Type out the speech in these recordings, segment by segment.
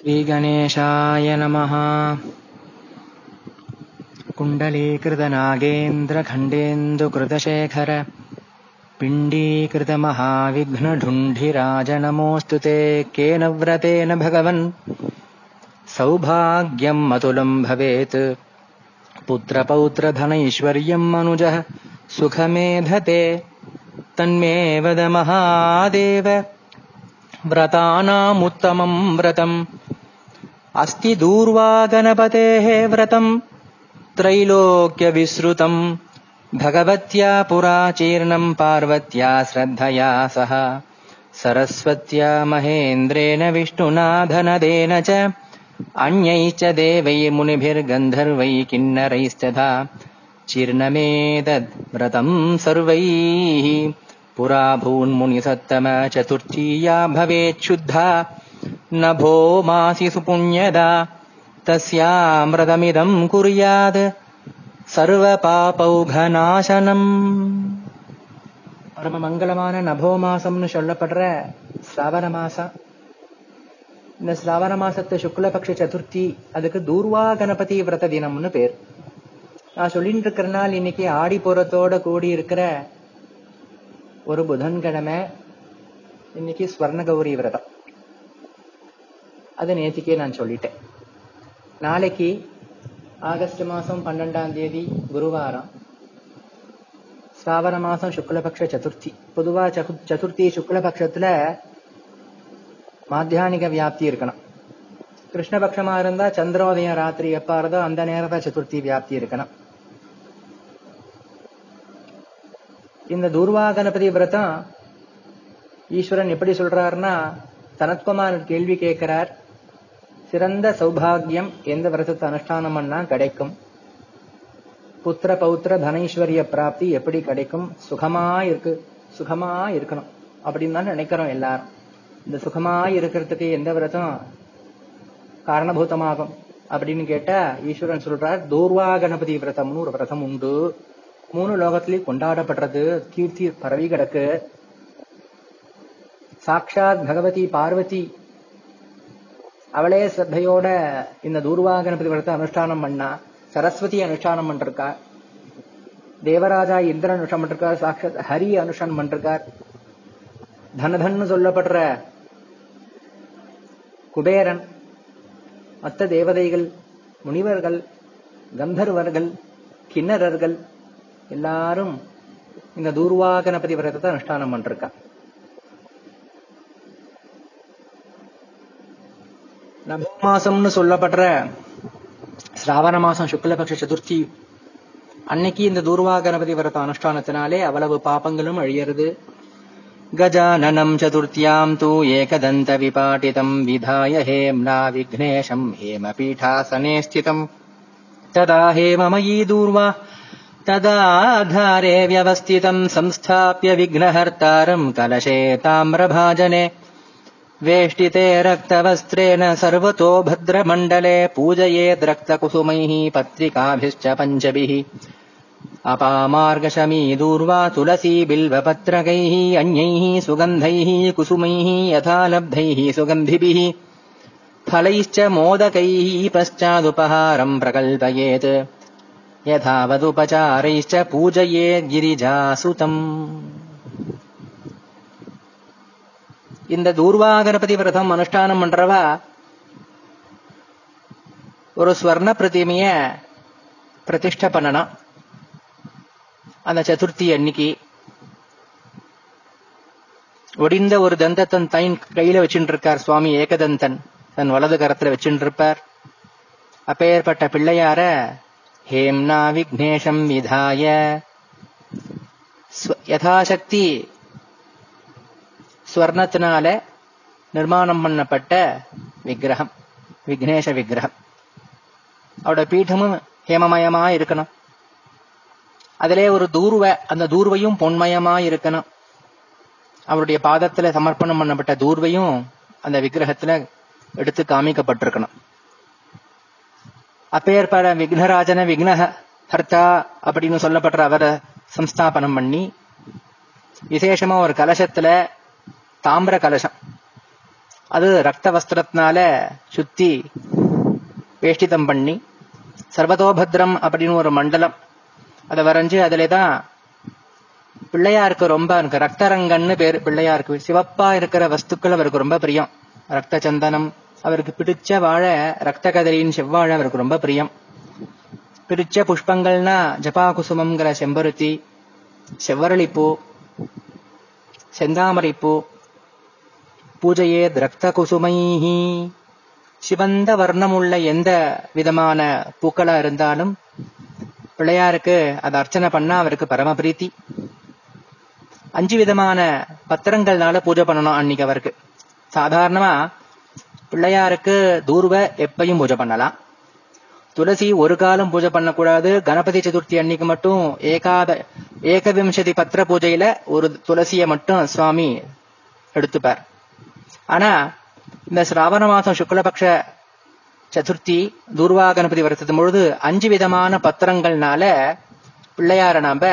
श्रीगणेशाय नमः। कुण्डलीकृतनागेन्द्रखण्डेन्दुकृतशेखर पिण्डीकृतमहाविघ्नढुण्ढिराज नमोऽस्तु ते केन व्रतेन भगवन्? सौभाग्यम् अतुलम् भवेत्। पुत्रपौत्रधनैश्वर्यम् अनुजः सुखमेधते। तन्मे वद महादेव। व्रतानामुत्तमम् व्रतम् अस्ति दूर्वा गणपतेः व्रतम्। त्रैलोक्यविसृतम्। भगवत्या पुराचीर्णम् पार्वत्या श्रद्धया सह। सरस्वत्या महेन्द्रेण विष्णुना धनदेन च अन्यैश्च देवै मुनिभिर्गन्धर्वै किन्नरैस्तथा चीर्णमेतद्व्रतम् सर्वैः। पुरा भून्मुनिसत्तम चतुर्थीया भवेच्छुद्धा नभो मासि सुपुण्यदा तस्यामृतमिदम् कुर्यात् சர்வபாபௌகநாசனம் பரம மங்களமான நபோ மாசம்னு சொல்லப்படுற ஸ்ராவண மாசம் இந்த ஸ்ராவண மாசத்து சுக்லபக்ஷ சதுர்த்தி அதுக்கு தூர்வா கணபதி விரத தினம்னு பேர் நான் சொல்லிட்டு இருக்கிற நாள் இன்னைக்கு ஆடி புறத்தோட கூடி இருக்கிற ஒரு புதன்கிழமை இன்னைக்கு ஸ்வர்ண கௌரி விரதம் அது நேற்றுக்கே நான் சொல்லிட்டேன். நாளைக்கு ஆகஸ்ட் மாசம் பன்னெண்டாம் தேதி குருவாரம். ஸ்ராவண மாசம் சுக்லபக்ஷ சதுர்த்தி. பொதுவா சதுர்த்தி சுக்லபக்ஷத்தில் மாத்தியானிக வியாப்தி இருக்கணும். கிருஷ்ணபக்ஷமா இருந்தா சந்திரோதயம் ராத்திரி எப்ப இருந்தோ அந்த நேரத்தை சதுர்த்தி வியாப்தி இருக்கணும். இந்த துர்வா கணபதி விரதம் ஈஸ்வரன் எப்படி சொல்றாருன்னா சனத்குமார் கேள்வி கேட்கிறார். சிறந்த சௌபாகியம் எந்த விரதத்தை அனுஷ்டானம் பண்ணா கிடைக்கும். புத்திர பௌத்திர தனைஸ்வரிய பிராப்தி எப்படி கிடைக்கும்? சுகமா இருக்கு. சுகமா இருக்கணும். அப்படின்னு தான் நினைக்கிறோம் எல்லாரும். இந்த சுகமா இருக்கிறதுக்கு எந்த விரதம் காரணபூதமாகும்? அப்படின்னு கேட்டா ஈஸ்வரன் சொல்றார் தூர்வா கணபதி விரதம்னு ஒரு விரதம் உண்டு. மூணு லோகத்திலேயே கொண்டாடப்படுறது. கீர்த்தி பரவி கிடக்கு. சாட்சாத் பகவதி பார்வதி அவளே ஸ்ரத்தையோட இந்த தூர்வா வரத்தை அனுஷ்டானம் பண்ணா சரஸ்வதி அனுஷ்டானம் பண்ணிருக்கா தேவராஜா இந்திரன் அனுஷ்டானம் பண்ணிருக்கார் சாட்சாத் ஹரி அனுஷ்டானம் பண்ணிருக்கார் தனதன்னு சொல்லப்படுற குபேரன் மற்ற தேவதைகள் முனிவர்கள் கந்தர்வர்கள் கிண்ணறர்கள் எல்லாரும் இந்த தூர்வா கணபதி விரதத்தை அனுஷ்டானம் பண்ணிருக்கா நவம்பர் மாசம்னு சொல்லப்படுற சிராவண மாசம் சுக்லபக்ஷ சதுர்த்தி அன்னைக்கு இந்த தூர்வா கணபதி விரத அனுஷ்டானத்தினாலே அவ்வளவு பாபங்களும் அழியறது. கஜானனம் சதுர்த்தியாம் தூ ஏகதந்த விபாட்டிதம் விதாய ஹேம்னா விக்னேஷம் ஹேம பீఠாசனே ஸ்திதம். ததா ஹேமமயீ தூர்வா ததாதாரே வியவஸ்திதம் சம்ஸ்தாபிய விக்னஹர்த்தாரம் கலசே தாமிரபாஜனே वेष्टिते रक्तवस्त्रेण सर्वतो भद्रमण्डले पूजयेद्रक्तकुसुमैः पत्रिकाभिश्च पञ्चभिः। अपामार्गशमी दूर्वा तुलसी बिल्वपत्रकैः अन्यैः सुगन्धैः कुसुमैः यथा लब्धैः सुगन्धिभिः। फलैश्च मोदकैः पश्चादुपहारम् प्रकल्पयेत्। यथावदुपचारैश्च पूजयेद्गिरिजासुतम् இந்த தூர்வா கணபதி விரதம் அனுஷ்டானம் பண்றவா ஒரு ஸ்வர்ண பிரதிமைய பிரதிஷ்ட பண்ணணும். அந்த சதுர்த்தி அன்னைக்கு. ஒடிந்த ஒரு தந்தத்தன் தைன் கையில வச்சுட்டு இருக்கார் சுவாமி ஏகதந்தன். தன் வலது கரத்துல வச்சுட்டு இருப்பார் அப்பேற்பட்ட பிள்ளையார ஹேம்னா விக்னேஷம் விதாய. யதாசக்தி ஸ்வர்ணத்தினால நிர்மாணம் பண்ணப்பட்ட விக்கிரகம் விக்னேஷ விக்கிரகம். அவரோட பீடமும் ஹேமமயமா இருக்கணும். அதிலே ஒரு தூர்வ அந்த தூர்வையும் பொன்மயமா இருக்கணும். அவருடைய பாதத்துல சமர்ப்பணம் பண்ணப்பட்ட தூர்வையும் அந்த விக்கிரகத்துல எடுத்து காமிக்கப்பட்டிருக்கணும். அப்பேற்பட விக்னராஜன விக்னஹ ஹர்த்தா அப்படின்னு சொல்லப்படுற அவரை சம்ஸ்தாபனம் பண்ணி விசேஷமா ஒரு கலசத்துல தாமிர கலசம். அது ரத்த வஸ்திரத்தினால சுத்தி வேஷ்டிதம் பண்ணி சர்வதோபத்ரம் அப்படின்னு ஒரு மண்டலம். அதை வரைஞ்சு அதுல தான் பிள்ளையாருக்கு ரொம்ப எனக்கு ரக்தரங்கன்னு பேர் பிள்ளையாருக்கு சிவப்பா இருக்கிற வஸ்துக்கள் அவருக்கு ரொம்ப பிரியம். ரத்த சந்தனம் அவருக்கு பிடிச்ச வாழை ரக்த கதலியின் செவ்வாழை அவருக்கு ரொம்ப பிரியம். பிடிச்ச புஷ்பங்கள்னா ஜபா குசுமங்கிற செம்பருத்தி செவ்வரளிப்பூ செந்தாமரைப்பூ பூஜையே ரக்த சிவந்த வர்ணமுள்ள எந்த விதமான பூக்களா இருந்தாலும் பிள்ளையாருக்கு அதை அர்ச்சனை பண்ணா அவருக்கு பரம பிரீத்தி அஞ்சு விதமான பத்திரங்கள்னால பூஜை பண்ணணும் அன்னைக்கு அவருக்கு. சாதாரணமா பிள்ளையாருக்கு தூர்வ எப்பையும் பூஜை பண்ணலாம். துளசி ஒரு காலம் பூஜை பண்ணக்கூடாது. கணபதி சதுர்த்தி அன்னைக்கு மட்டும் ஏகாத ஏகவிம்சதி பத்திர பூஜையில ஒரு துளசியை மட்டும் சுவாமி எடுத்துப்பார். ஆனா இந்த சிராவண மாசம் சுக்லபக்ஷ சதுர்த்தி தூர்வா கணபதி வருத்தது பொழுது அஞ்சு விதமான பத்திரங்கள்னால பிள்ளையார நாம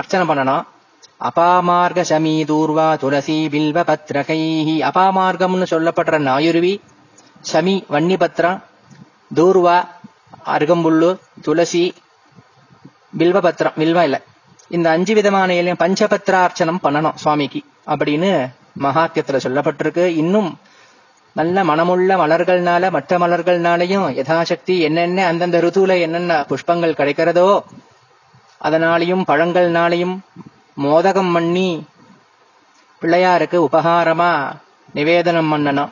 அர்ச்சனை பண்ணணும். அபாமார்க சமி தூர்வா துளசி பில்வ பத்ரகைஹி அபாமார்க்கம்னு சொல்லப்படுற நாயுருவி சமி வன்னி பத்திரம் தூர்வா அருகம்புல்லு துளசி பில்வ பத்திரம் வில்வ இல்ல. இந்த அஞ்சு விதமான இலையும் பஞ்சபத்திரார்ச்சனம் பண்ணணும் சுவாமிக்கு. அப்படின்னு மகாத்தியத்துல சொல்லப்பட்டிருக்கு. இன்னும் நல்ல மனமுள்ள மலர்கள்னால மற்ற மலர்கள்னாலையும் யதாசக்தி என்னென்ன அந்தந்த ருதுல என்னென்ன புஷ்பங்கள் கிடைக்கிறதோ அதனாலையும் பழங்கள்னாலையும் மோதகம் பண்ணி பிள்ளையாருக்கு உபகாரமா நிவேதனம் பண்ணணும்.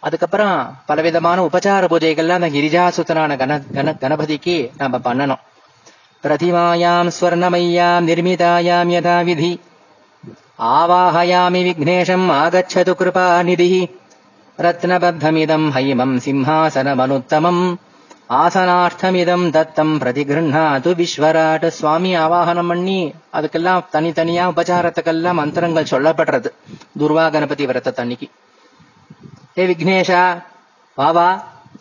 அதுக்கப்புறம் பலவிதமான உபச்சார பூஜைகள்லாம் அந்த கிரிஜாசுத்தனான கண கண கணபதிக்கு நாம பண்ணணும். பிரதிமாயாம் ஸ்வர்ணமையாம் நிர்மிதாயாம் யதா விதி. ஆவாஹயாமி விக்னேஷம் ஆகச்சது கிருபா நிதி ரத்னபத்தமிதம் ஹைமம் சிம்ஹாசனமனுத்தமம். ஆசனார்த்தமிதம் தத்தம் பிரதிகிருண்ணாது விஸ்வராட் சுவாமி ஆவாகனம் பண்ணி அதுக்கெல்லாம் தனித்தனியா உபச்சாரத்துக்கெல்லாம் மந்திரங்கள் சொல்லப்படுறது துர்வா கணபதி விரத தண்ணிக்கு ஏ விக்னேஷா வா வா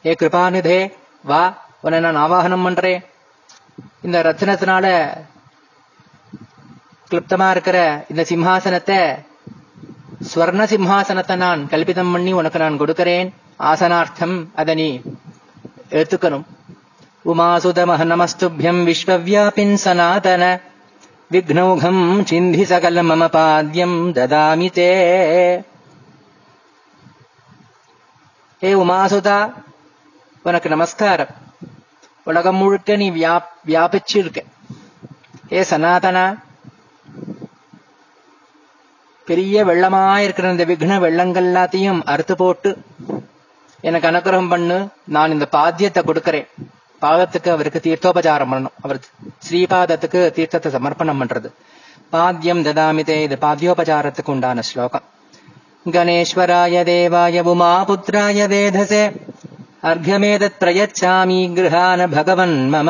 ஏ கிருபாநிதே வா உன்னை நான் ஆவாகனம் பண்றேன் இந்த ரத்னத்தினால கிளிப்தமா இருக்கிற இந்த சிம்ஹாசனத்தை ஸ்வர்ண சிம்ஹாசனத்தை நான் கல்பிதம் பண்ணி உனக்கு நான் கொடுக்கிறேன் ஆசனார்த்தம் அதை நீ ஏத்துக்கணும் உமாசுதமஹ நமஸ்துபியம் விஸ்வவியாபின் சனாதன விக்னௌகம் சிந்தி சகல மம பாத்யம் ததாமி தே ஏ உமாசுதா உனக்கு நமஸ்காரம் உலகம் முழுக்க நீ வியா வியாபிச்சிருக்க ஏ சனாதனா பெரிய வெள்ளமா இருக்கிற இந்த விக்ன வெள்ளங்கள் எல்லாத்தையும் அறுத்து போட்டு எனக்கு அனுகிரகம் பண்ணு நான் இந்த பாத்தியத்தை கொடுக்கறேன். பாதத்துக்கு அவருக்கு தீர்த்தோபச்சாரம் பண்ணணும். அவர் ஸ்ரீபாதத்துக்கு தீர்த்தத்தை சமர்ப்பணம் பண்றது. பாத்தியம் ததாமிதே இது பாத்தியோபச்சாரத்துக்கு உண்டான ஸ்லோகம். கணேஸ்வராய தேவாய உமாபுத்திராய வேதசே. அர்ঘமேதத் பிரயச்சாமி கிருஹான பகவன் மம.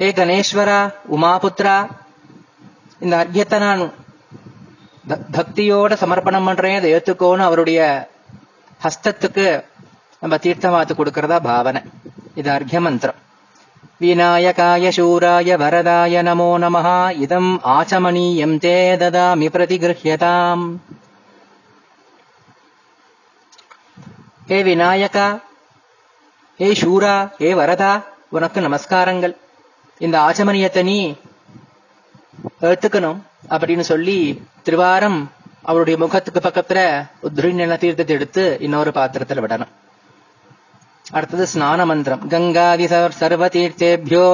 ஏ கணேஸ்வரா உமாபுத்ரா இந்த அர்க்கியத்தை நான் பக்தியோட சமர்ப்பணம் பண்றேன் அதை ஏத்துக்கோன்னு அவருடைய ஹஸ்தத்துக்கு நம்ம தீர்த்தமாத்து கொடுக்கறதா பாவனை. இது அர்க்கிய மந்திரம். விநாயகாய சூராய வரதாய நமோ நம இதம் ஆச்சமணீயம் தே ததாமி பிரதிகிருஹியதாம். ஹே விநாயகா ஹே சூரா ஹே வரதா உனக்கு நமஸ்காரங்கள். இந்த ஆச்சமணியத்தை நீ ஏத்துக்கணும் அப்படின்னு சொல்லி திருவாரம் அவருடைய முகத்துக்கு பக்கத்துல உத்ரிண்ண தீர்த்தத்தை எடுத்து இன்னொரு பாத்திரத்துல விடணும். அடுத்தது ஸ்நான மந்திரம். கங்காதி சர்வ தீர்த்தேபியோ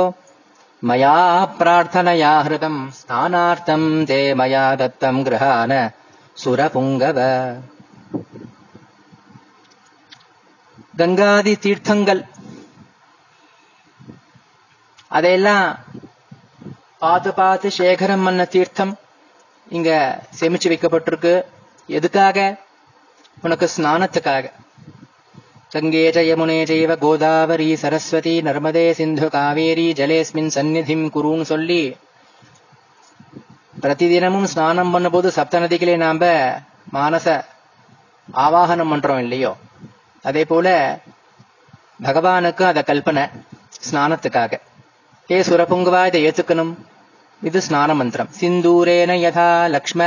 மயா பிரார்த்தனையா ஹிருதம் ஸ்நானார்த்தம் தே மயா தத்தம் கிரகான சுரபுங்கவ. கங்காதி தீர்த்தங்கள் அதையெல்லாம் பார்த்து பார்த்து சேகரம் மன்ன தீர்த்தம். இங்க சேமிச்சு வைக்கப்பட்டிருக்கு. எதுக்காக? உனக்கு ஸ்நானத்துக்காக. கங்கே ச யமுனே ஜெய்வ கோதாவரி சரஸ்வதி நர்மதே சிந்து காவேரி ஜலேஸ்மின் சந்நிதிம் குருன்னு சொல்லி பிரதிதினமும் ஸ்நானம் பண்ணும்போது சப்த நதிகளே நாம மானச ஆவாகனம் பண்றோம் இல்லையோ? அதே போல பகவானுக்கு அத கல்பனை ஸ்நானத்துக்காக. ஹே சுரபுங்குவா இதை ஏத்துக்கணும் இது ஸ்நான மந்திரம் சிந்தூரேன யதா லக்ஷ்ம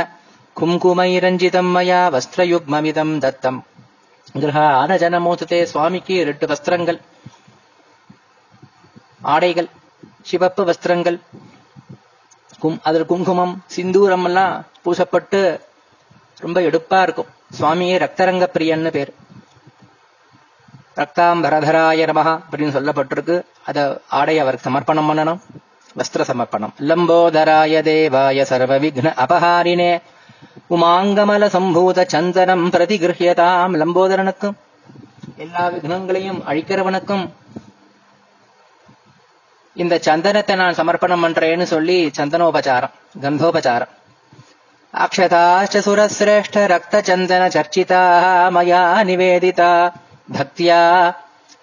கும்குமைரஞ்சிதம் மயா வஸ்திரயுக்மமிதம் தத்தம் கிரகான ஜனமோதத்தே சுவாமிக்கு ரெட்டு வஸ்திரங்கள் ஆடைகள் சிவப்பு வஸ்திரங்கள் கும் அதில் குங்குமம் சிந்தூரம் எல்லாம் பூசப்பட்டு ரொம்ப எடுப்பா இருக்கும். சுவாமியே ரக்தரங்க பிரியன்னு பேர். ரக்தாம்பரதராய நம அப்படின்னு சொல்லப்பட்டிருக்கு. அத ஆடை அவருக்கு சமர்ப்பணம் பண்ணணும். வஸ்திர சமர்ப்பணம். லம்போதராய தேவாய சர்வ விக்ன அபஹாரினே. உமாங்கமல சம்பூத சந்தனம் பிரதிகிருஹியதாம். லம்போதரனுக்கும் எல்லா விக்னங்களையும் அழிக்கிறவனுக்கும் இந்த சந்தனத்தை நான் சமர்ப்பணம் பண்றேன்னு சொல்லி சந்தனோபச்சாரம் கந்தோபச்சாரம். அக்ஷதாச்ச சுரசிரேஷ்ட ரக்த சந்தன சர்ச்சிதா மயா நிவேதிதா. பக்தியா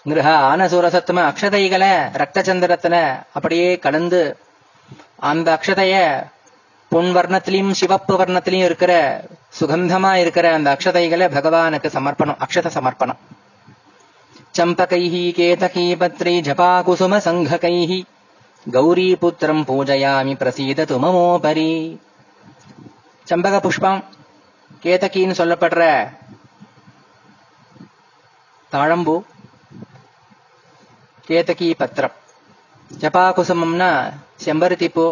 கிரக ஆனசூரசத்தும அக்ஷதைகளை ரத்தச்சந்திரத்துல அப்படியே கலந்து அந்த அக்ஷதைய பொன்வர்ணத்திலையும் சிவப்பு வர்ணத்திலையும் இருக்கிற சுகந்தமா இருக்கிற அந்த அக்ஷதைகளை பகவானுக்கு சமர்ப்பணம் அக்ஷத சமர்ப்பணம். சம்பகைஹி கேதகி பத்ரி ஜபா குசும சங்ககைஹி. கௌரி புத்திரம் பூஜையாமி பிரசீத துமமோபரி சம்பக புஷ்பம் கேதகின்னு சொல்லப்படுற தாழம்பூ கேதகி பத்திரம். ஜபாகுசுமம்னா செம்பருத்தி பூ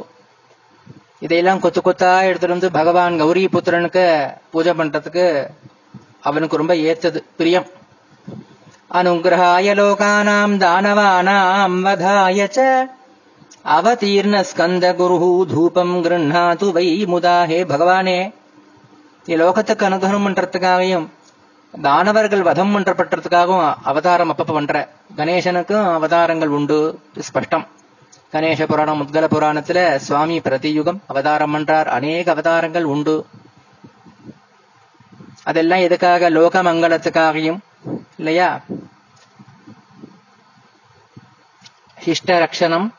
இதையெல்லாம் கொத்து கொத்தா எடுத்துட்டு வந்து பகவான் கௌரி புத்திரனுக்கு பூஜை பண்றதுக்கு அவனுக்கு ரொம்ப ஏத்தது பிரியம். அனுகிரகாய லோகானாம் தானவானாம் வதாய ச. அவதீர்ண ஸ்கந்த குரு தூபம் கிருண்ணாது வை முதாஹே பகவானே. லோகத்துக்கு அனுகிரகம் பண்றதுக்காகவும் தானவர்கள் வதம் பண்றப்பட்டதுக்காகவும் அவதாரம் அப்பப்ப பண்ற கணேசனுக்கும் அவதாரங்கள் உண்டு. ஸ்பஷ்டம். கணேச புராணம் முத்கல புராணத்துல சுவாமி பிரதியுகம் அவதாரம் பண்றார். அநேக அவதாரங்கள் உண்டு. அதெல்லாம் எதுக்காக? லோக மங்களத்துக்காகவும் இல்லையா? சிஷ்ட ரக்ஷணம்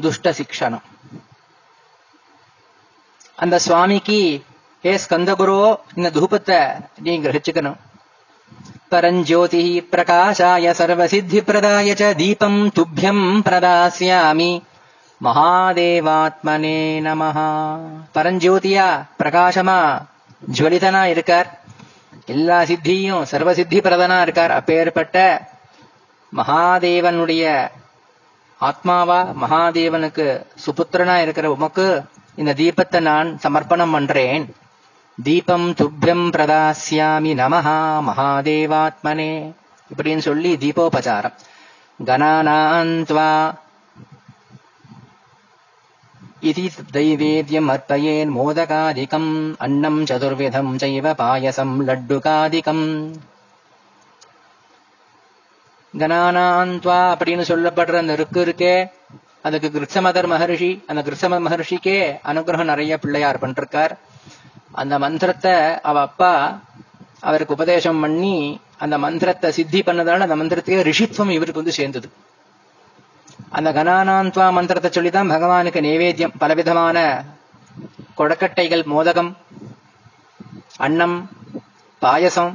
துஷ்ட சிக்ஷணம் அந்த சுவாமிக்கு ஏ ஸ்கந்தகுரு இந்த தூபத்தை நீ கிரகிச்சுக்கணும். பரஞ்சோதி பிரகாசாய சர்வசித்தி பிரதாய ச தீபம் துபியம் பிரதாசியாமி மகாதேவாத்மனே நம பரஞ்சோதியா பிரகாசமா ஜுவலிதனா இருக்கார். எல்லா சித்தியும் சர்வசித்தி பிரதனா இருக்கார். அப்பேற்பட்ட மகாதேவனுடைய ஆத்மாவா மகாதேவனுக்கு சுபுத்திரனா இருக்கிற உமக்கு இந்த தீபத்தை நான் சமர்ப்பணம் பண்றேன். தீபம் துப்யம் பிரதாசியாமி நமஹா மகாதேவாத்மனே. இப்படின்னு சொல்லி தீபோபச்சாரம் கணானாந்த்வா இது தைவேத்யம் அர்ப்பயேன் மோதகாதிகம். அன்னம் சதுர்விதம் செய்வ பாயசம் லட்டுகாதிகம். கணானாந்த்வா அப்படின்னு சொல்லப்படுற அந்த ருக்கு இருக்கே. அதுக்கு கிருத்தமதர் மகர்ஷி அந்த கிருத்தம மகர்ஷிக்கே அனுகிரகம் நிறைய பிள்ளையார் பண்ணிருக்கார். அந்த மந்திரத்தை அவ அப்பா அவருக்கு உபதேசம் பண்ணி அந்த மந்திரத்தை சித்தி பண்ணதால அந்த மந்திரத்துக்கே ரிஷித்வம் இவருக்கு வந்து சேர்ந்தது. அந்த கனானாந்த்வா மந்திரத்தை சொல்லிதான் பகவானுக்கு நைவேத்தியம். பலவிதமான கொடக்கட்டைகள் மோதகம் அன்னம் பாயசம்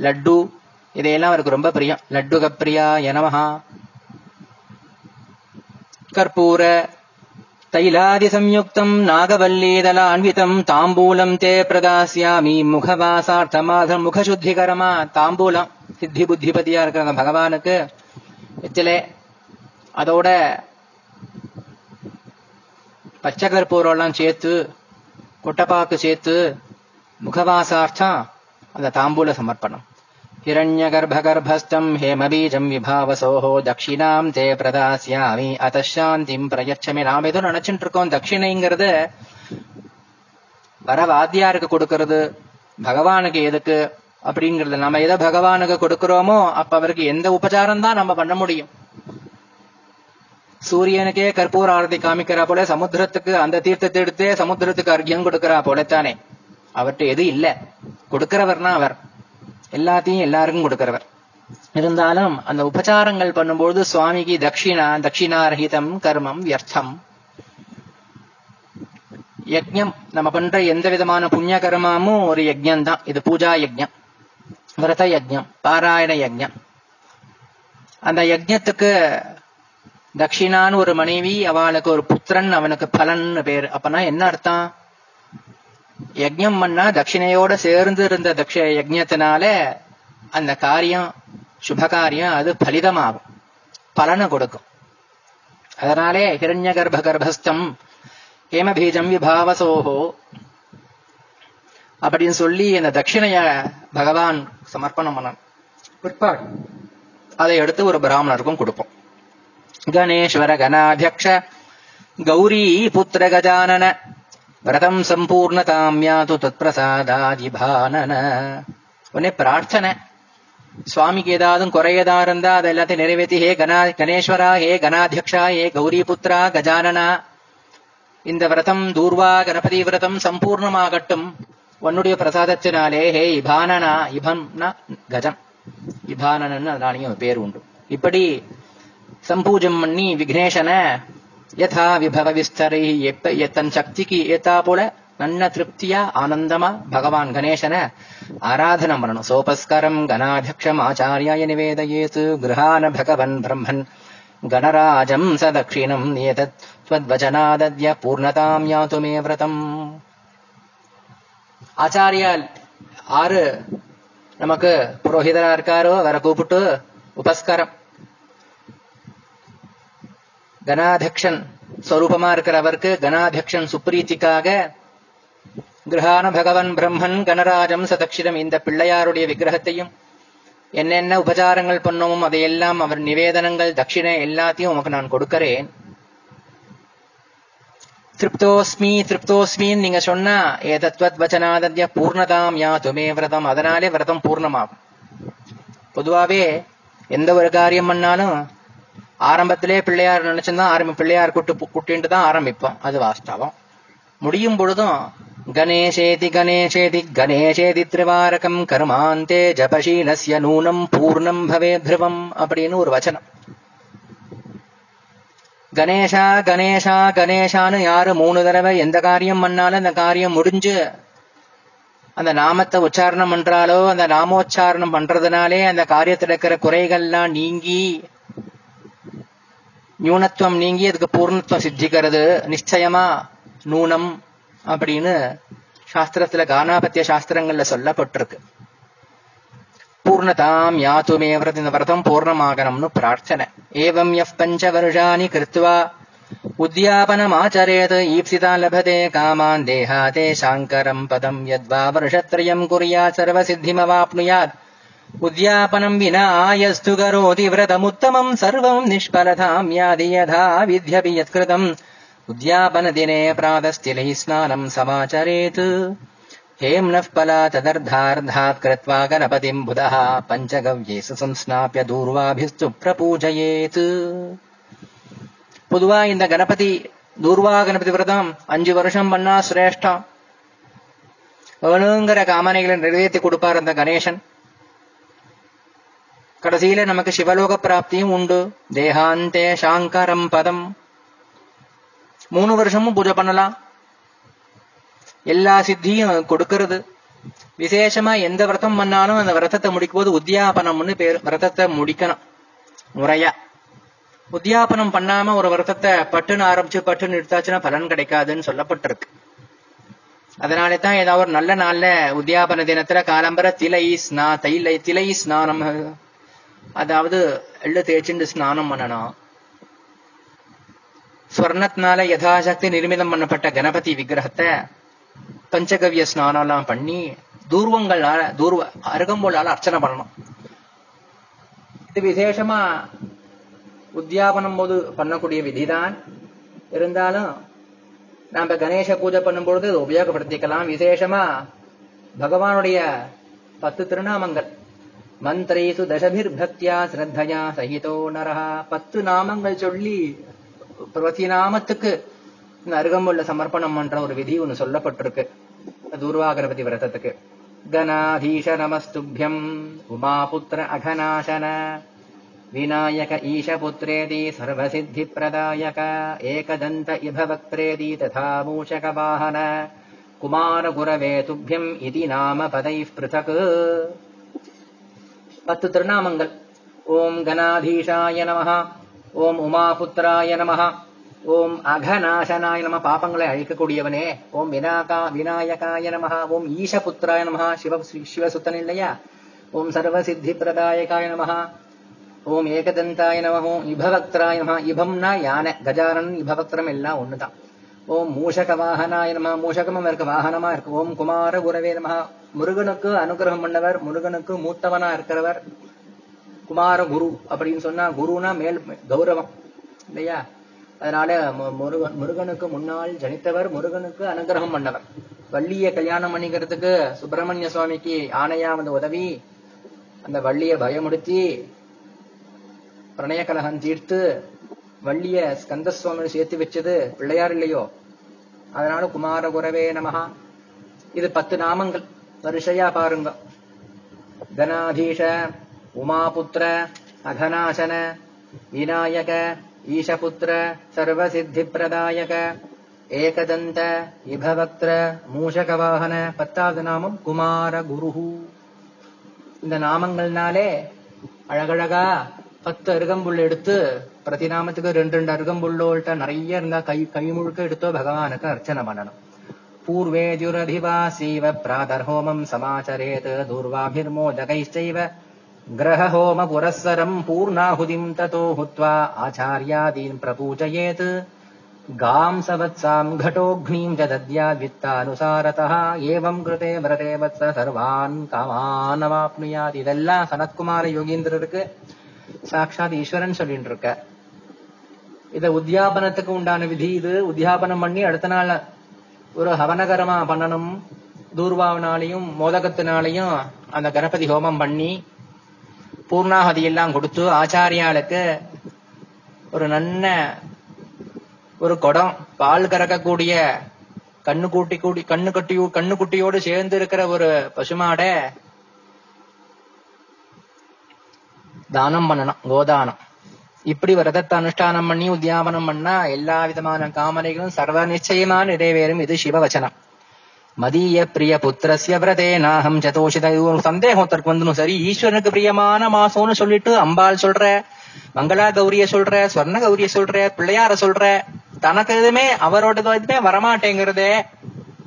லட்டு இதையெல்லாம் அவருக்கு ரொம்ப பிரியம். லட்டு கப்ரியா எனமஹா கற்பூர தைலாதி சம்யுக்தம் நாகவல்லீதலான்விதம். தாம்பூலம் தே பிரதாசியாமி முகவாசார்த்தமாக முகசுத்திகரமா தாம்பூலம் சித்தி புத்திபதியா இருக்கிற அந்த பகவானுக்கு. வெற்றிலே அதோட பச்சை கற்பூரம்லாம் சேர்த்து கொட்டப்பாக்கு சேர்த்து முகவாசார்த்தம் அந்த தாம்பூல சமர்ப்பணம். हिरण्यगर्भगर्भस्थम् हेमबीजम् विभावसोः தட்சிணாம் தே பிரதாசியாமி அத்தாந்திம் பிரயச்சமே நாம ஏதோ நினைச்சுட்டு இருக்கோம் தட்சிணைங்கிறது வர வாத்தியாருக்கு கொடுக்கறது பகவானுக்கு எதுக்கு அப்படிங்கறது நம்ம எதை பகவானுக்கு கொடுக்கிறோமோ அப்ப அவருக்கு எந்த உபச்சாரம் தான் நம்ம பண்ண முடியும் சூரியனுக்கே கற்பூர ஆரத்தி காமிக்கிறா போல சமுத்திரத்துக்கு அந்த தீர்த்தத்தை எடுத்தே சமுத்திரத்துக்கு அர்க்கியம் கொடுக்கிறா போலத்தானே அவர்கிட்ட எது இல்ல கொடுக்கிறவர்னா அவர் எல்லாத்தையும் எல்லாருக்கும் கொடுக்கிறவர். இருந்தாலும் அந்த உபச்சாரங்கள் பண்ணும்போது சுவாமிக்கு தட்சிணா தட்சிணாரகிதம் கர்மம் வியர்த்தம். யஜ்யம் நம்ம பண்ற எந்த விதமான புண்ணிய கர்மமும் ஒரு யஜ்யம் தான். இது பூஜா யஜ்யம் விரத யஜ்யம் பாராயண யஜ்யம். அந்த யஜ்யத்துக்கு தட்சிணான்னு ஒரு மனைவி அவளுக்கு ஒரு புத்திரன் அவனுக்கு பலன் பேர். அப்பனா என்ன அர்த்தம்? யஜ்ஞம் பண்ணா தட்சிணையோட சேர்ந்து இருந்த தட்ச யஜ்ஞத்தினால அந்த காரியம் சுப காரியம் அது பலிதமாகும். பலனை கொடுக்கும். அதனாலே ஹிரண்ய கர்ப்ப கர்ப்பஸ்தம் ஹேமபீஜம் விபாவசோஹோ அப்படின்னு சொல்லி அந்த தட்சிணைய பகவான் சமர்ப்பணம் பண்ண பிற்பாடு. அதை எடுத்து ஒரு பிராமணருக்கும் கொடுப்போம். கணேஸ்வர கணாத்தியக்ஷ கௌரி புத்திர கஜானன விரதம் சம்பூர்ணதாமியாது தத்பிரசாதாதிபானன. உடனே பிரார்த்தனை. சுவாமிக்கு ஏதாவது குறையதா இருந்தா அது எல்லாத்தையும் நிறைவேற்றி ஹே கணா கணேஸ்வரா ஹே கணாத்தியக்ஷா ஹே கௌரி புத்ரா கஜானனா. இந்த விரதம் தூர்வா கணபதி விரதம் சம்பூர்ணமாகட்டும். உன்னுடைய பிரசாதத்தினாலே ஹே இபானனா இபம்னா கஜம். இபானனன்னு அதனாலையும் பேர் உண்டு. இப்படி சம்பூஜம் பண்ணி விக்னேஷனை யதா விபவ விஸ்தரை தன் சக்திக்கு ஏத்தா போல நல்ல திருப்தியா ஆனந்தமா பகவான் கணேசன ஆராதனம் பண்ணணும் சோபஸ்கரம் கணாபியக்ஷம் ஆச்சாரியாய நிவேதயேத் கிரகான பகவன் பிரம்மன் கணராஜம் ச தட்சிணம் ஏதத் ஸ்வத்வச்சனாதத்ய பூர்ணதாம் யாத்து மே விரதம் ஆச்சாரியால் ஆறு நமக்கு புரோஹிதரா இருக்காரோ அவரை கூப்பிட்டு உபஸ்காரம் கணாதக்ஷன் ஸ்வரூபமா இருக்கிற அவருக்கு கணாதக்ஷன் சுப்ரீத்திக்காக கிரகான பகவன் பிரம்மன் கணராஜம் சதக்ஷிதம் இந்த பிள்ளையாருடைய விக்கிரகத்தையும் என்னென்ன உபச்சாரங்கள் பண்ணோமோ அதையெல்லாம் அவர் நிவேதனங்கள் தட்சிணை எல்லாத்தையும் உமக்கு நான் கொடுக்கிறேன். திருப்தோஸ்மி திருப்தோஸ்மின்னு நீங்க சொன்னா ஏதத்வத் வச்சனாதத்ய பூர்ணதாம் யா துமே விரதம். அதனாலே விரதம் பூர்ணமாகும். பொதுவாவே எந்த ஒரு காரியம் பண்ணாலும் ஆரம்பத்திலே பிள்ளையார் நினைச்சுதான் ஆரம்பி பிள்ளையார் கூட்டு கூட்டிட்டு தான் ஆரம்பிப்போம். அது வாஸ்தவம். முடியும் பொழுதும் கணேசேதி கணேசேதி கணேசேதி திரிவாரகம் கர்மாந்தே ஜபசீலசிய நூனம் பூர்ணம் பவே திருவம் அப்படின்னு ஒரு வச்சனம். கணேஷா கணேஷா கணேஷான்னு யாரு மூணு தடவை எந்த காரியம் பண்ணாலும் அந்த காரியம் முடிஞ்சு அந்த நாமத்தை உச்சாரணம் பண்றாலோ அந்த நாமோச்சாரணம் பண்றதுனாலே அந்த காரியத்தில் இருக்கிற குறைகள்லாம் நீங்கி நியூனத்துவம் நீங்கி அதுக்கு பூர்ணத்துவம் சித்திக்கிறது நிச்சயமா நூனம் அப்படின்னு சாஸ்திரத்துல கானாபத்திய சாஸ்திரங்கள்ல சொல்லப்பட்டிருக்கு பூர்ணதாம் யாத்துமே விரத இந்த விரதம் பூர்ணமாகணும்னு பிரார்த்தனை ஏவம் எஃப் பஞ்ச வருஷாணி கிருத்வா உத்யாபனமாச்சரேத் ஈப்சிதா லபதே காமான் தேகாதே சாங்கரம் பதம் யத்வா வருஷத்ரயம் குறியா சர்வசித்திமவாப்னுயாத் உத்யாபனம் வினா ஆயஸ்து கரோதி விரதமுத்தமம் சர்வம் நிஷ்பலதாம் யாதி யதா வித்யபி யத்கிருதம் उद्यापनदिने प्रातस्तिलैः स्नानम् समाचरेत् हेम्नः पला तदर्धार्धात् कृत्वा गणपतिम् बुधः पञ्चगव्येषु संस्नाप्य दूर्वाभिस्तु प्रपूजयेत् பொதுவா இந்த கணபதி தூர்வா கணபதி விரதம் அஞ்சு வருஷம் பண்ணா சிரேஷ்டம் வேணுங்கிற காமனைகளை நிறைவேற்றி கொடுப்பார் அந்த கணேசன் கடைசியில நமக்கு சிவலோக பிராப்தியும் உண்டு. தேகாந்தே சாங்கரம் பதம். மூணு வருஷமும் பூஜை பண்ணலாம். எல்லா சித்தியும் கொடுக்கிறது. விசேஷமா எந்த விரதம் பண்ணாலும் அந்த விரதத்தை முடிக்கும் போது உத்தியாபனம்னு பேர் விரதத்தை முடிக்கணும். முறையா. உத்தியாபனம் பண்ணாம ஒரு விரதத்தை பட்டுன்னு ஆரம்பிச்சு பட்டுன்னு எடுத்தாச்சுன்னா பலன் கிடைக்காதுன்னு சொல்லப்பட்டிருக்கு. அதனாலே தான் ஏதாவது ஒரு நல்ல நாள்ல உத்தியாபன தினத்துல காலம்பர திலை ஸ்நா தைலை திலை ஸ்நானம் அதாவது எள்ளு தேய்ச்சிண்டு ஸ்நானம் பண்ணணும் ஸ்வர்ணத்தினால யதாசக்தி நிர்மிதம் பண்ணப்பட்ட கணபதி விக்கிரகத்தை பஞ்சகவிய ஸ்நானம் எல்லாம் பண்ணி தூர்வங்களால தூர்வ அருகம்போலால அர்ச்சனை பண்ணணும். இது விசேஷமா உத்தியாபனம் போது பண்ணக்கூடிய விதிதான். இருந்தாலும் நாம கணேச பூஜை பண்ணும்பொழுது இதை உபயோகப்படுத்திக்கலாம். விசேஷமா பகவானுடைய பத்து திருநாமங்கள். மந்திரேசு தசபிர்பக்தியா ஸ்ரத்தையா சகிதோ நரஹா. பத்து நாமங்கள் சொல்லி பிரதி நாமத்துக்கு இந்த அருகம்புள்ள சமர்ப்பணம் பண்ற ஒரு விதி ஒண்ணு சொல்லப்பட்டிருக்கு. தூர்வாகணபதி விரதத்துக்கு. கணாதீஷ நமஸ்துபியம் உமாபுத்திர அகநாசன. விநாயக ஈஷபுத்ரேதி சர்வசித்தி பிரதாயக ஏகதந்த இபவக்திரேதி ததா மூஷக வாகன குமார குரவே துப்பியம் இது நாம பதை பிருதக். பத்து திருநாமங்கள். ஓம் கணாதீஷாய நம ஓம் உமாபுத்திராய நம ஓம் அகநாசனாய நம பாபங்களை அழிக்கக்கூடியவனே. ஓம் வினாகா விநாயகாய நம ஓம் ஈஷபுத்திராய நம சிவ சிவசுத்தன் இல்லையா? ஓம் சர்வசித்தி பிரதாயகாய நம ஓம் ஏகதந்தாய நம ஓம் இபவக்திராய நம இபம்னா யானை. கஜானன் இபவக்திரம் எல்லாம் ஒண்ணுதான். ஓம் மூஷக வாகனாய நம மூஷகமும் இருக்கு. வாகனமா இருக்கு. ஓம் குமார குரவே நம முருகனுக்கு அனுகிரகம் பண்ணவர் முருகனுக்கு மூத்தவனா இருக்கிறவர். குமார குரு அப்படின்னு சொன்னா குருனா மேல் கௌரவம் இல்லையா? அதனால முருகன் முருகனுக்கு முன்னால் ஜனித்தவர் முருகனுக்கு அனுகிரகம் பண்ணவர். வள்ளிய கல்யாணம் பண்ணிக்கிறதுக்கு சுப்பிரமணிய சுவாமிக்கு ஆணையா வந்து உதவி அந்த வள்ளிய பயமுடுத்தி பிரணய கலகம் தீர்த்து வள்ளிய ஸ்கந்த சுவாமி சேர்த்து வச்சது பிள்ளையார் இல்லையோ? அதனால குமார குரவே நமகா இது பத்து நாமங்கள். வரிசையா பாருங்க. கணாதீஷ உமாபுத்திர அகநாசன விநாயக ஈஷபுத்திர சர்வசித்தி பிரதாயக ஏகதந்த இபவக்திர மூஷகவாகன பத்தாவது நாமம் குமார குருஹு. இந்த நாமங்கள்னாலே அழகழகா பத்து அருகம்புல் எடுத்து பிரதி நாமத்துக்கு ரெண்டு ரெண்டு அருகம்புல்லோள்கிட்ட நிறைய இருந்தா கை கை முழுக்க எடுத்தோ பகவானுக்கு அர்ச்சனை பண்ணணும். पूर्वेद्युरधिवासीव प्रातर्होमम् समाचरेत् दूर्वाभिर्मोदकैश्चैव ग्रहहोम पुरःसरम् पूर्णाहुतिम् ततो हुत्वा आचार्यादीन् प्रपूजयेत् गाम् सवत्साम् घटोऽग्नीम् च दद्याद्वित्तानुसारतः एवम् कृते व्रते वत्स सर्वान् कामान् अवाप्नुयात् இதெல்லாம் சனத்குமார யோகீந்திரருக்கு சாட்சாத் ஈஸ்வரன் சொல்லிட்டு இருக்க இத உத்தியாபனத்துக்கு உண்டான விதி இது உத்தியாபனம் பண்ணி அடுத்த நாள் ஒரு ஹவனகரமா பண்ணணும். தூர்வாவினாலையும் மோதகத்தினாலையும் அந்த கணபதி ஹோமம் பண்ணி பூர்ணாகதி எல்லாம் கொடுத்து ஆச்சாரியாளுக்கு ஒரு நல்ல ஒரு குடம் பால் கறக்கக்கூடிய கண்ணு கூட்டி கூடி கண்ணு கட்டி கண்ணு குட்டியோடு சேர்ந்து இருக்கிற ஒரு பசுமாடை தானம் பண்ணணும் கோதானம். இப்படி விரதத்தை அனுஷ்டானம் பண்ணி உத்தியாபனம் பண்ணா எல்லா விதமான காமனைகளும் சர்வ நிச்சயமா நிறைவேறும். இது சிவவச்சனம். மதிய பிரிய புத்திரசிய விரதே நாகம் சதோஷித. சந்தேகம் ஒருத்தருக்கு வந்துடும். சரி ஈஸ்வரனுக்கு பிரியமான மாசம்னு சொல்லிட்டு அம்பாள் சொல்ற மங்களா கௌரிய சொல்ற ஸ்வர்ண கௌரிய சொல்ற பிள்ளையார சொல்ற தனக்கு எதுவுமே அவரோட எதுவுமே வரமாட்டேங்கிறதே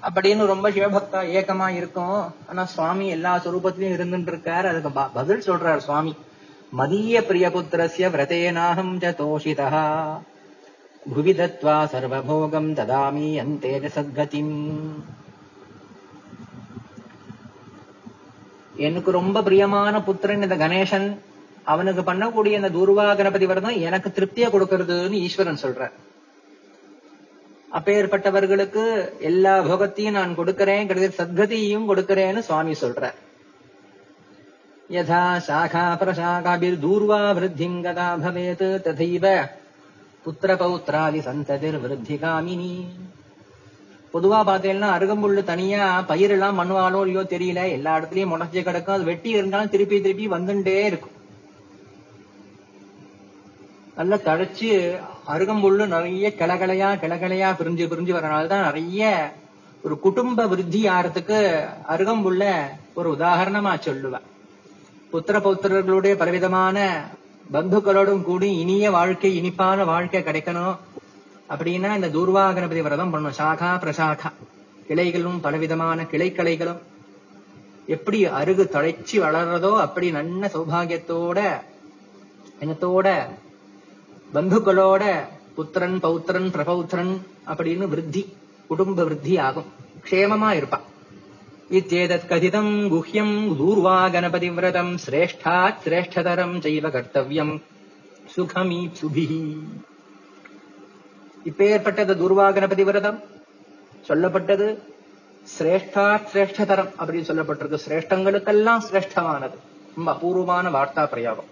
அப்படின்னு ரொம்ப சிவபக்தா ஏக்கமா இருக்கும். ஆனா சுவாமி எல்லா சொரூபத்திலையும் இருந்துட்டு இருக்காரு. அதுக்கு பதில் சொல்றாரு சுவாமி. மதிய பிரியபுத்திரசிய விரதேனாஹம் ச தோஷிதா. புவி சர்வபோகம் ததாமி அந்தேன சத்கதிம். எனக்கு ரொம்ப பிரியமான புத்திரன் இந்த கணேசன். அவனுக்கு பண்ணக்கூடிய இந்த துர்வா கணபதி விரதம் எனக்கு திருப்தியை கொடுக்கறதுன்னு ஈஸ்வரன் சொல்ற அப்பேற்பட்டவர்களுக்கு எல்லா போகத்தையும் நான் கொடுக்கிறேன் கிடையாது சத்கதியையும் கொடுக்கிறேன்னு சுவாமி சொல்ற யதா சாகா பிரசாகாபிர் தூர்வா விருத்திங் பவேத் ததைவ புத்திர பௌத்ராதி சந்ததிர் விருத்தி காமினி பொதுவா பார்த்தீங்கன்னா அருகம்புல்லு தனியா பயிரெல்லாம் பண்ணுவாலோ இல்லையோ தெரியல. எல்லா இடத்துலயும் முளைச்சு கிடக்கும். அது வெட்டி இருந்தாலும் திருப்பி திருப்பி வந்துட்டே இருக்கும். நல்லா தழைச்சு அருகம்புல்லு நிறைய கிளகலையா கிளகலையா பிரிஞ்சு பிரிஞ்சு வரனால்தான் நிறைய ஒரு குடும்ப விருத்தி ஆறதுக்கு அருகம்புல்ல ஒரு உதாரணமா சொல்லுவேன். புத்திர பௌத்திரர்களுடைய பலவிதமான பந்துக்களோடும் கூடி இனிய வாழ்க்கை இனிப்பான வாழ்க்கை கிடைக்கணும். அப்படின்னா இந்த தூர்வாகணபதி விரதம் பண்ணணும். சாகா பிரசாகா. கிளைகளும் பலவிதமான கிளைக்கலைகளும் எப்படி அருகு தழைச்சு வளர்றதோ அப்படி நல்ல சௌபாகியத்தோட இனத்தோட பந்துக்களோட புத்திரன் பௌத்திரன் பிரபௌத்திரன் அப்படின்னு விருத்தி குடும்ப விருத்தி ஆகும். க்ஷேமமா இருப்பான். இத்தேதத் கதிதம் குஹ்யம் தூர்வா கணபதி விரதம் சிரேஷ்டாத் சிரேஷ்டதரம் செய்வ கர்த்தவியம் சுகமீ சுபிஹி இப்பேற்பட்டது துர்வா கணபதி விரதம் சொல்லப்பட்டது சிரேஷ்டா சிரேஷ்டதரம் அப்படின்னு சொல்லப்பட்டிருக்கு. சிரேஷ்டங்களுக்கெல்லாம் சிரேஷ்டமானது ரொம்ப அபூர்வமான வார்த்தா பிரயோகம்.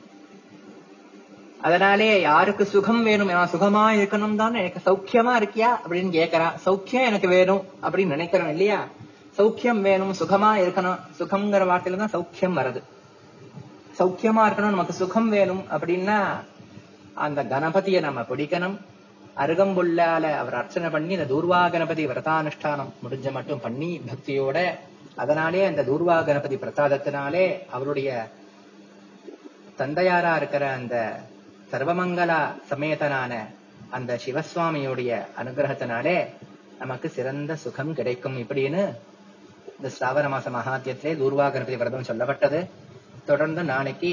அதனாலே யாருக்கு சுகம் வேணும்? நான் சுகமா இருக்கணும் தானே எனக்கு சௌக்கியமா இருக்கியா? அப்படின்னு கேட்கறா சௌக்கியம் எனக்கு வேணும் அப்படின்னு நினைக்கிறோம் இல்லையா? சௌக்கியம் வேணும் சுகமா இருக்கணும் சுகம்ங்கிற வார்த்தையில தான் சௌக்கியம் வருது சௌக்கியமா இருக்கணும் நமக்கு சுகம் வேணும் அப்படின்னா அந்த கணபதியை நம்ம பிடிக்கணும். அருகம்புள்ளால அவர் அர்ச்சனை பண்ணி இந்த தூர்வா கணபதி விரதானுஷ்டானம் முடிஞ்ச மட்டும் பண்ணி பக்தியோட அதனாலே அந்த தூர்வா கணபதி பிரசாதத்தினாலே அவருடைய தந்தையாரா இருக்கிற அந்த சர்வமங்கலா சமேதனான அந்த சிவசுவாமியுடைய அனுகிரகத்தினாலே நமக்கு சிறந்த சுகம் கிடைக்கும். இப்படின்னு இந்த ஸ்ராவண மாச மகாத்தியத்திலே தூர்வா கணபதி விரதம் சொல்லப்பட்டது தொடர்ந்து நாளைக்கு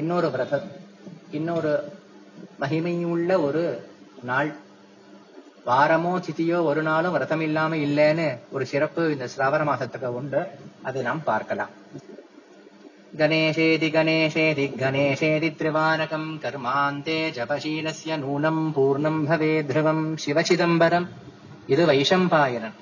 இன்னொரு விரதம் இன்னொரு மகிமையுள்ள ஒரு நாள் வாரமோ சித்தியோ ஒரு நாளும் விரதம் இல்லாம இல்லைன்னு ஒரு சிறப்பு இந்த சிராவண மாசத்துக்கு உண்டு அதை நாம் பார்க்கலாம் गणेशेति गणेशेति गणेशेति त्रिवारकम् कर्मान्ते जपशीलस्य नूनम् पूर्णम् भवेद्ध्रुवम् शिवचिदम्बरम् இது வைஷம்பாயனன்